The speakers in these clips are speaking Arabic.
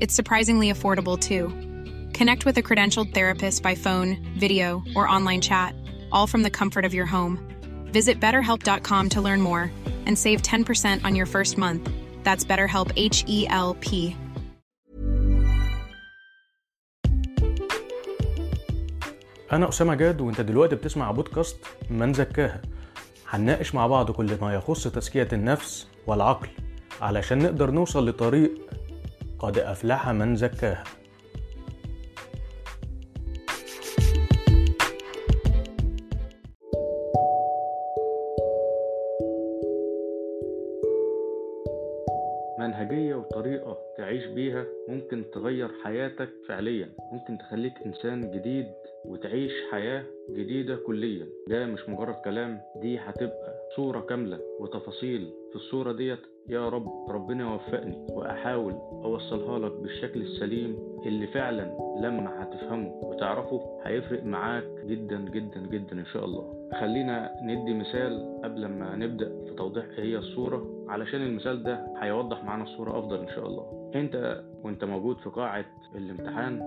It's surprisingly affordable too. Connect with a credentialed therapist by phone, video, or online chat, all from the comfort of your home. Visit betterhelp.com to learn more and save 10% on your first month. That's BetterHelp H E L P. أنا أسامة جاد وأنت دلوقتي بتسمع بودكاست من زكاها هنناقش مع بعض كل ما يخص تزكية النفس والعقل علشان نقدر نوصل لطريق قد أفلح من زكاها منهجية وطريقة تعيش بيها ممكن تغير حياتك فعليا ممكن تخليك إنسان جديد وتعيش حياة جديدة كليا. ده مش مجرد كلام دي هتبقى صورة كاملة وتفاصيل. في الصورة ديت يا رب ربنا يوفقني وأحاول أوصلها لك بالشكل السليم اللي فعلا لما هتفهمه وتعرفه هيفرق معاك جدا جدا جدا إن شاء الله. خلينا ندي مثال قبل ما نبدأ في توضيح إيه هي الصورة. علشان المثال ده هيوضح معانا الصورة أفضل إن شاء الله. أنت وأنت موجود في قاعة الامتحان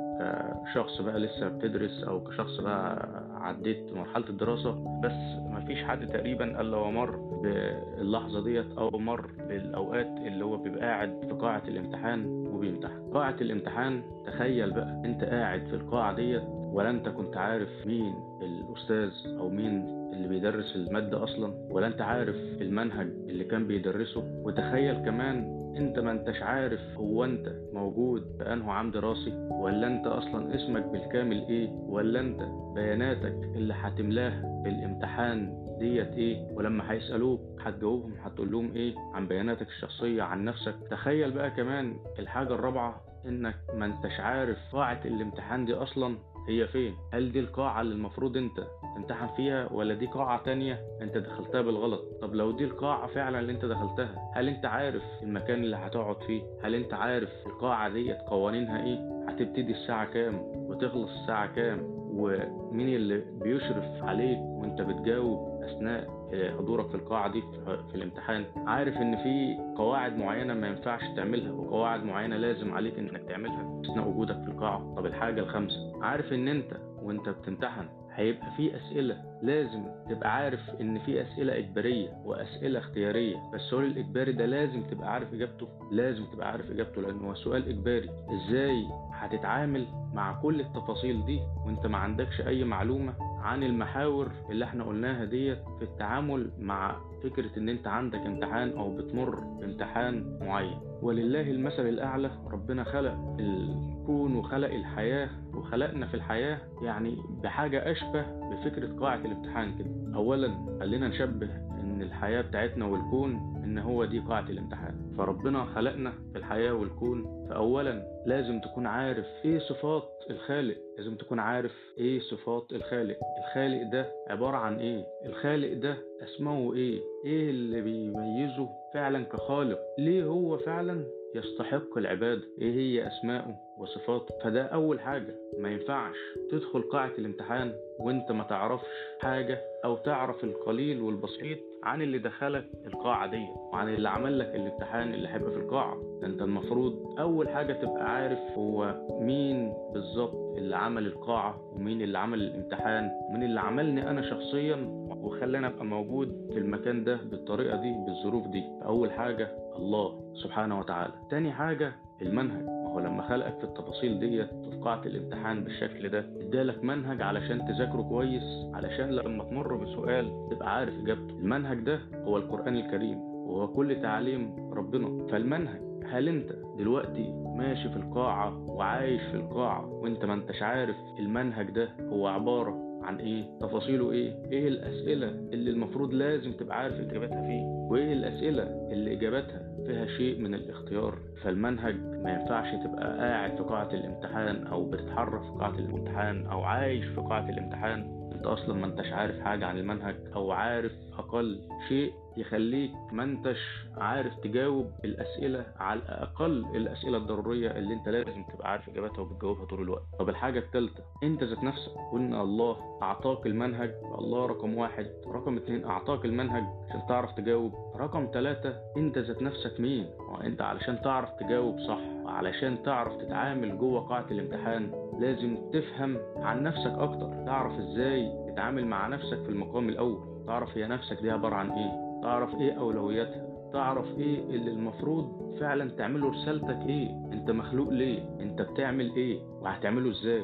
كشخص بقى لسه بتدرس أو كشخص بقى عديت مرحلة الدراسة بس مفيش حد تقريبا إلا ومر باللحظة ديت أو مر بالأوقات اللي هو بيبقى قاعد في قاعة الامتحان وبيمتحن. قاعة الامتحان تخيل بقى أنت قاعد في القاعة ديت ولا أنت كنت عارف مين الأستاذ أو مين اللي بيدرس المادة أصلا؟ ولا أنت عارف المنهج اللي كان بيدرسه؟ وتخيل كمان انت ما انتش عارف هو انت موجود في انه عام دراسي ولا انت أصلا اسمك بالكامل إيه ولا انت بياناتك اللي هتملاها في الامتحان ديت إيه؟ ولما هيسألوك هتجاوبهم هتقول لهم إيه؟ عن بياناتك الشخصية عن نفسك. تخيل بقى كمان الحاجة الرابعة انك ما انتش عارف قاعة الامتحان دي أصلا هي فين؟ هل دي القاعة اللي المفروض انت تمتحن فيها ولا دي قاعة تانية انت دخلتها بالغلط؟ طب لو دي القاعة فعلا اللي انت دخلتها هل انت عارف المكان اللي هتقعد فيه؟ هل انت عارف القاعة ديت قوانينها إيه؟ هتبتدي الساعة كام وتخلص الساعة كام؟ ومين اللي بيشرف عليك وانت بتجاوب أثناء حضورك في القاعة دي في الامتحان؟ عارف إن في قواعد معينة ما ينفعش تعملها وقواعد معينة لازم عليك إنك تعملها أثناء وجودك في القاعة. طب الحاجة الخامسة عارف إن أنت وأنت بتمتحن هيبقى في أسئلة لازم تبقى عارف إن في أسئلة إجبارية وأسئلة اختيارية. فالسؤال الإجباري ده لازم تبقى عارف إجابته لازم تبقى عارف إجابته لأنه هو سؤال إجباري. إزاي هتتعامل مع كل التفاصيل دي وأنت ما عندكش أي معلومة عن المحاور اللي إحنا قلناها ديت في التعامل مع فكرة إن أنت عندك امتحان أو بتمر بامتحان معين؟ ولله المثل الأعلى ربنا خلق الكون وخلق الحياة وخلقنا في الحياة يعني بحاجة أشبه بفكرة قاعة الامتحان كده. اولا خلينا نشبه إن الحياة بتاعتنا والكون إن هو دي قاعة الامتحان. فربنا خلقنا في الحياة والكون فاولا لازم تكون عارف إيه صفات الخالق لازم تكون عارف إيه صفات الخالق. الخالق ده عبارة عن إيه؟ الخالق ده أسمه إيه؟ إيه اللي بيميزه فعلا كخالق؟ ليه هو فعلا يستحق العبادة؟ إيه هي اسماءه وصفاته؟ فده أول حاجة. ما ينفعش تدخل قاعة الامتحان وأنت ما تعرفش حاجة أو تعرف القليل والبسيط عن اللي دخلك القاعة دي وعن اللي عمل لك الامتحان اللي هيبقى في القاعة. انت المفروض أول حاجة تبقى عارف هو مين بالظبط اللي عمل القاعة ومين اللي عمل الامتحان ومين اللي عملني أنا شخصيا وخلاني أبقى موجود في المكان ده بالطريقة دي بالظروف دي. أول حاجة الله سبحانه وتعالى. تاني حاجة المنهج. هو لما خلقك في التفاصيل ديت في قاعة الامتحان بالشكل ده ادالك منهج علشان تذاكره كويس علشان لما تمر بسؤال تبقى عارف إجابته. المنهج ده هو القرآن الكريم وهو كل تعليم ربنا. فالمنهج هل أنت دلوقتي ماشي في القاعة وعايش في القاعة وأنت ما أنتش عارف المنهج ده هو عبارة عن إيه؟ تفاصيله إيه؟ إيه الأسئلة اللي المفروض لازم تبقى عارف إجابتها فيه؟ وإيه الأسئلة اللي إجابتها فيها شيء من الاختيار؟ فالمنهج ما ينفعش تبقى قاعد في قاعة الامتحان أو بتتحرك في قاعة الامتحان أو عايش في قاعة الامتحان. أنت أصلا ما أنتش عارف حاجة عن المنهج أو عارف أقل شيء يخليك ما أنتش عارف تجاوب الأسئلة على الاقل الأسئلة الضرورية اللي أنت لازم تبقى عارف اجابتها وبتجاوبها طول الوقت. طب الحاجة الثالثه أنت ذات نفسك قلنا الله أعطاك المنهج الله رقم واحد. رقم اتنين أعطاك المنهج عشان تعرف تجاوب. رقم ثلاثة أنت ذات نفسك مين؟ وانت علشان تعرف تجاوب صح وعلشان تعرف تتعامل جوه قاعة الامتحان لازم تفهم عن نفسك أكتر تعرف إزاي تتعامل مع نفسك في المقام الأول تعرف هي نفسك دي عبارة عن إيه تعرف إيه أولوياتها تعرف إيه اللي المفروض فعلا تعمله رسالتك إيه أنت مخلوق ليه أنت بتعمل إيه وهتعمله إزاي.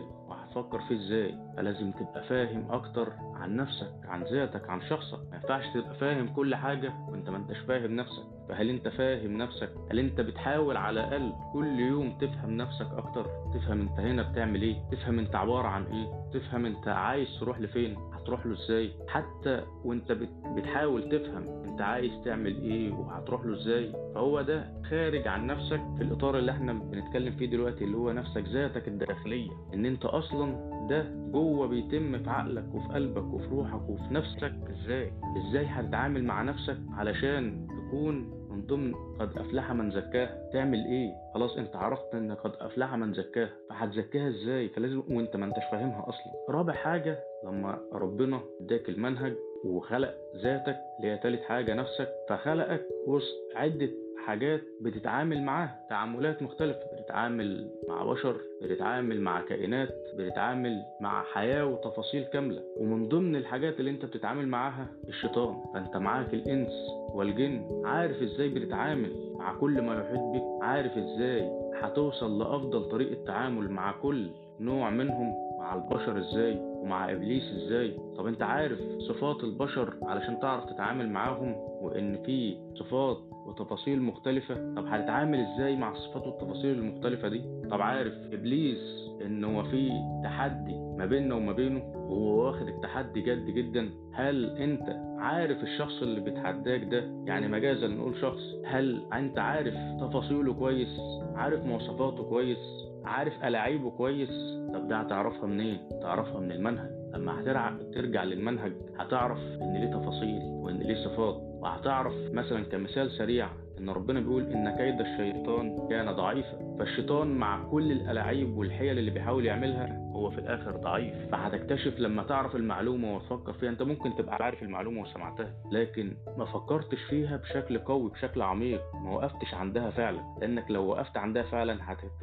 وهتفكر فيه إزاي؟ فلازم تبقى فاهم أكتر عن نفسك عن ذاتك عن شخصك. ما ينفعش تبقى فاهم كل حاجة وأنت ما أنتش فاهم نفسك. فهل أنت فاهم نفسك؟ هل أنت بتحاول على الأقل كل يوم تفهم نفسك أكتر؟ تفهم أنت هنا بتعمل إيه؟ تفهم أنت عبارة عن إيه؟ تفهم أنت عايز تروح لفين؟ هتروح له إزاي؟ حتى وأنت بتحاول تفهم أنت عايز تعمل إيه وهتروح له إزاي؟ فهو ده خارج عن نفسك في الإطار اللي إحنا بنتكلم فيه دلوقتي اللي هو نفسك ذاتك الداخلية. إن أنت أصلا ده جوه بيتم في عقلك وفي قلبك وفي روحك وفي نفسك. إزاي؟ إزاي هتتعامل مع نفسك علشان تكون من ضمن قد أفلح من زكاها تعمل إيه؟ خلاص أنت عرفت إن قد أفلح من زكاها فهتزكاها إزاي؟ فلازم وأنت ما أنتش فاهمها أصلا. رابع حاجة لما ربنا إداك المنهج وخلق ذاتك اللي هي تالت حاجة نفسك فخلقك وسط عدة حاجات بتتعامل معاها. تعاملات مختلفة بتتعامل مع بشر بتتعامل مع كائنات بتتعامل مع حياة وتفاصيل كاملة. ومن ضمن الحاجات اللي أنت بتتعامل معاها الشيطان. فأنت معاك الإنس. والجن عارف إزاي بتتعامل مع كل ما يحيط بك عارف إزاي هتوصل لأفضل طريقة تعامل مع كل نوع منهم مع البشر إزاي ومع إبليس إزاي. طب أنت عارف صفات البشر علشان تعرف تتعامل معاهم وإن في صفات وتفاصيل مختلفة؟ طب هتتعامل إزاي مع الصفات والتفاصيل المختلفة دي؟ طب عارف إبليس إن هو في تحدي ما بيننا وما بينه وهو واخد التحدي جد جدا؟ هل أنت عارف الشخص اللي بيتحداك ده؟ يعني مجازا نقول شخص هل أنت عارف تفاصيله كويس؟ عارف مواصفاته كويس؟ عارف ألاعيبه كويس؟ طب ده هتعرفها منين؟ تعرفها من المنهج. لما هترجع ترجع للمنهج. هتعرف إن ليه تفاصيل وإن ليه صفات. وهتعرف مثلا كمثال سريع إن ربنا بيقول إن كيد الشيطان كان ضعيفا. فالشيطان مع كل الألاعيب والحيل اللي بيحاول يعملها هو في الآخر ضعيف. فهتكتشف لما تعرف المعلومة وتفكر فيها. أنت ممكن تبقى عارف المعلومة وسمعتها لكن ما فكرتش فيها بشكل قوي بشكل عميق. ما وقفتش عندها فعلا. لأنك لو وقفت عندها فعلا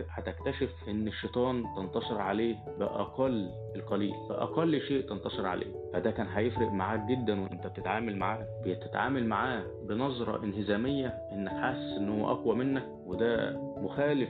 هتكتشف إن الشيطان تنتصر عليه بأقل القليل بأقل شيء تنتصر عليه. فده كان هيفرق معاك جدا وأنت بتتعامل معاه. بتتعامل معاه بنظرة انهزامية إنك حاسس إن هو أقوى منك. وده مخالف.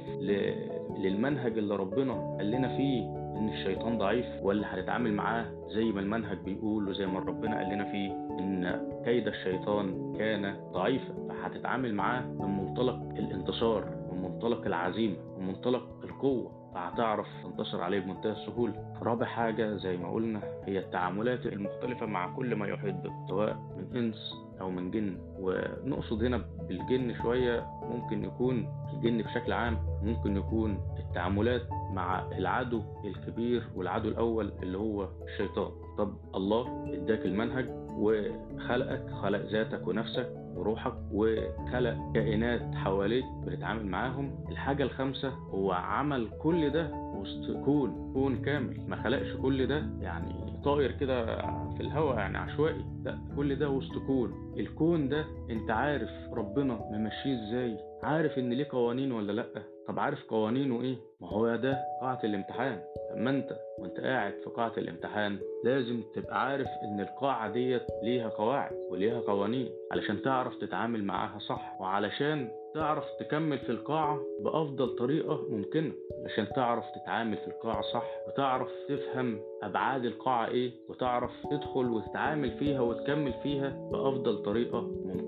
للمنهج اللي ربنا قال لنا فيه. إن الشيطان ضعيف ولا هتتعامل معاه زي ما المنهج بيقول وزي ما ربنا قال لنا فيه إن كيد الشيطان كان ضعيفا. فهتتعامل معاه من منطلق الانتصار من منطلق العزيمة من منطلق القوة. فهتعرف تنتصر عليه بمنتهى السهولة. رابع حاجة زي ما قلنا هي التعاملات المختلفة مع كل ما يحيط بك سواء من إنس أو من جن. ونقصد هنا بالجن شوية ممكن يكون الجن بشكل عام ممكن يكون التعاملات مع العدو الكبير والعدو الأول اللي هو الشيطان. طب الله اداك المنهج وخلقك خلق ذاتك ونفسك وروحك وخلق كائنات حواليك بتتعامل معاهم. الحاجة الخامسة هو عمل كل ده وسط كون كون كامل. ما خلقش كل ده يعني طائر كده في الهواء يعني عشوائي. لا كل ده وسط كون. الكون ده انت عارف ربنا ممشيه إزاي؟ عارف ان ليه قوانين ولا لا؟ طب عارف قوانينه إيه؟ ما هو ده قاعة الامتحان. أما أنت وأنت قاعد في قاعة الامتحان لازم تبقى عارف إن القاعة ديت ليها قواعد وليها قوانين علشان تعرف تتعامل معاها صح وعلشان تعرف تكمل في القاعة بأفضل طريقة ممكنة عشان تعرف تتعامل في القاعة صح وتعرف تفهم أبعاد القاعة إيه وتعرف تدخل وتتعامل فيها وتكمل فيها بأفضل طريقة ممكنة.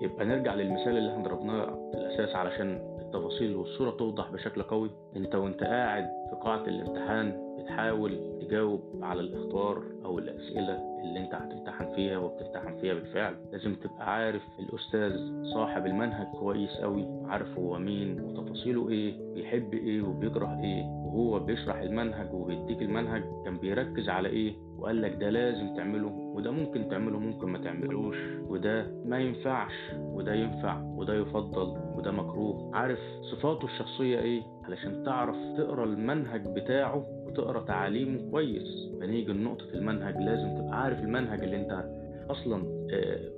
يبقى نرجع للمثال اللي إحنا ضربناه في الأساس علشان التفاصيل والصورة توضح بشكل قوي. انت وانت قاعد في قاعة الامتحان بتحاول تجاوب على الاختبار أو الأسئلة اللي انت هتمتحن فيها وبتمتحن فيها بالفعل. لازم تبقى عارف الأستاذ صاحب المنهج كويس قوي عارف هو مين وتفاصيله إيه بيحب إيه وبيكره إيه وهو بيشرح المنهج وبيديك المنهج كان بيركز على إيه وقال لك ده لازم تعمله وده ممكن تعمله ممكن ما تعملوش وده ما ينفعش وده ينفع وده يفضل وده مكروه. عارف صفاته الشخصية إيه؟ علشان تعرف تقرأ المنهج بتاعه وتقرأ تعاليمه كويس. فنيجي لنقطة المنهج لازم تبقى عارف المنهج اللي أنت أصلا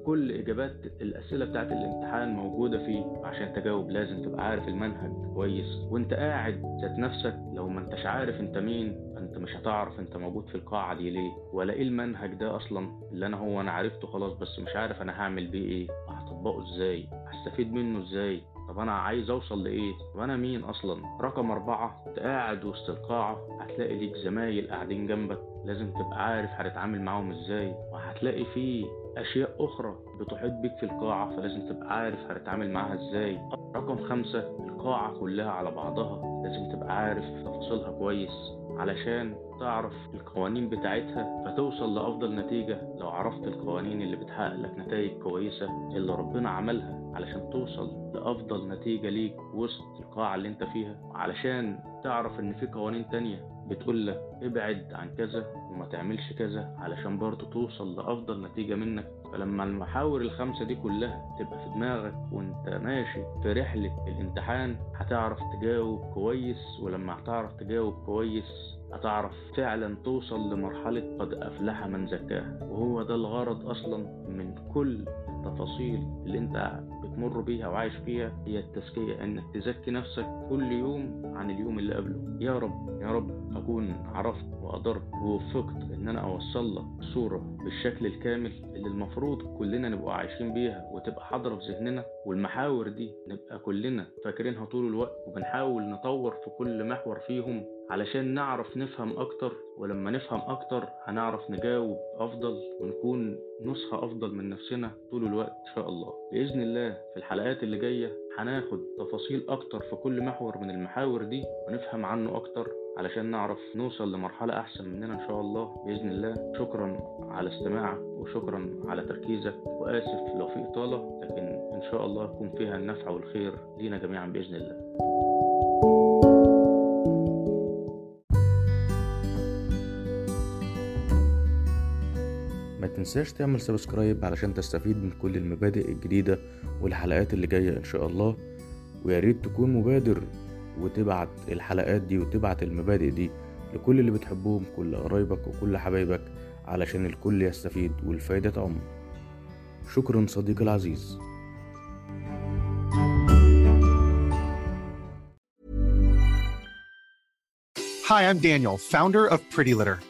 كل إجابات الأسئلة بتاعت الامتحان موجودة فيه. عشان تجاوب لازم تبقى عارف المنهج كويس. وانت قاعد ذات نفسك لو ما انتش عارف انت مين انت مش هتعرف انت موجود في القاعة دي ليه. ولا إيه المنهج ده أصلا؟ اللي أنا هو أنا عرفته خلاص بس مش عارف أنا هعمل بيه إيه. وهطبقه إزاي؟ هستفيد منه إزاي؟ طب أنا عايز أوصل لإيه؟ طب أنا مين أصلا؟ رقم أربعة أنت قاعد وسط القاعة هتلاقي ليك زمايل قاعدين جنبك. لازم تبقى عارف هتتعامل معاهم إزاي. وهتلاقي فيه أشياء أخرى بتحيط بيك في القاعة فلازم تبقى عارف هتتعامل معاها إزاي. رقم خمسة القاعة كلها على بعضها لازم تبقى عارف تفاصيلها كويس. علشان تعرف القوانين بتاعتها فتوصل لأفضل نتيجة لو عرفت القوانين اللي بتحقق لك نتائج كويسة اللي ربنا عملها علشان توصل لأفضل نتيجة ليك وسط القاعة اللي أنت فيها. علشان تعرف إن في قوانين تانية بتقول لك ابعد عن كذا وما تعملش كذا علشان برضه توصل لأفضل نتيجة منك. فلما المحاور الخمسة دي كلها تبقى في دماغك وانت ماشي في رحلة الامتحان هتعرف تجاوب كويس ولما هتعرف تجاوب كويس هتعرف فعلا توصل لمرحلة قد أفلح من زكاها. وهو ده الغرض أصلا من كل التفاصيل اللي انت بتمر بيها وعايش فيها هي التزكية انك تزكي نفسك كل يوم عن اليوم اللي قبله. يا رب يا رب أكون عرفت وقدرت ووفقت إن أنا أوصل لك صورة بالشكل الكامل اللي المفروض كلنا نبقى عايشين بيها وتبقى حاضرة في ذهننا والمحاور دي نبقى كلنا فاكرينها طول الوقت وبنحاول نطور في كل محور فيهم علشان نعرف نفهم أكتر ولما نفهم أكتر هنعرف نجاوب أفضل ونكون نسخة أفضل من نفسنا طول الوقت إن شاء الله. بإذن الله في الحلقات اللي جاية هناخد تفاصيل أكتر في كل محور من المحاور دي ونفهم عنه أكتر علشان نعرف نوصل لمرحلة أحسن مننا إن شاء الله. بإذن الله شكرا على استماعك وشكرا على تركيزك. وآسف لو في إطالة لكن إن شاء الله يكون فيها النفع والخير لينا جميعا بإذن الله. تنساش تعمل سبسكرايب علشان تستفيد من كل المبادئ الجديدة والحلقات اللي جاية إن شاء الله. وياريت تكون مبادر وتبعت الحلقات دي وتبعت المبادئ دي لكل اللي بتحبهم كل قرايبك وكل حبايبك علشان الكل يستفيد والفايدة تعم. شكرا صديقي العزيز. Hi, I'm Daniel, founder of Pretty Litter.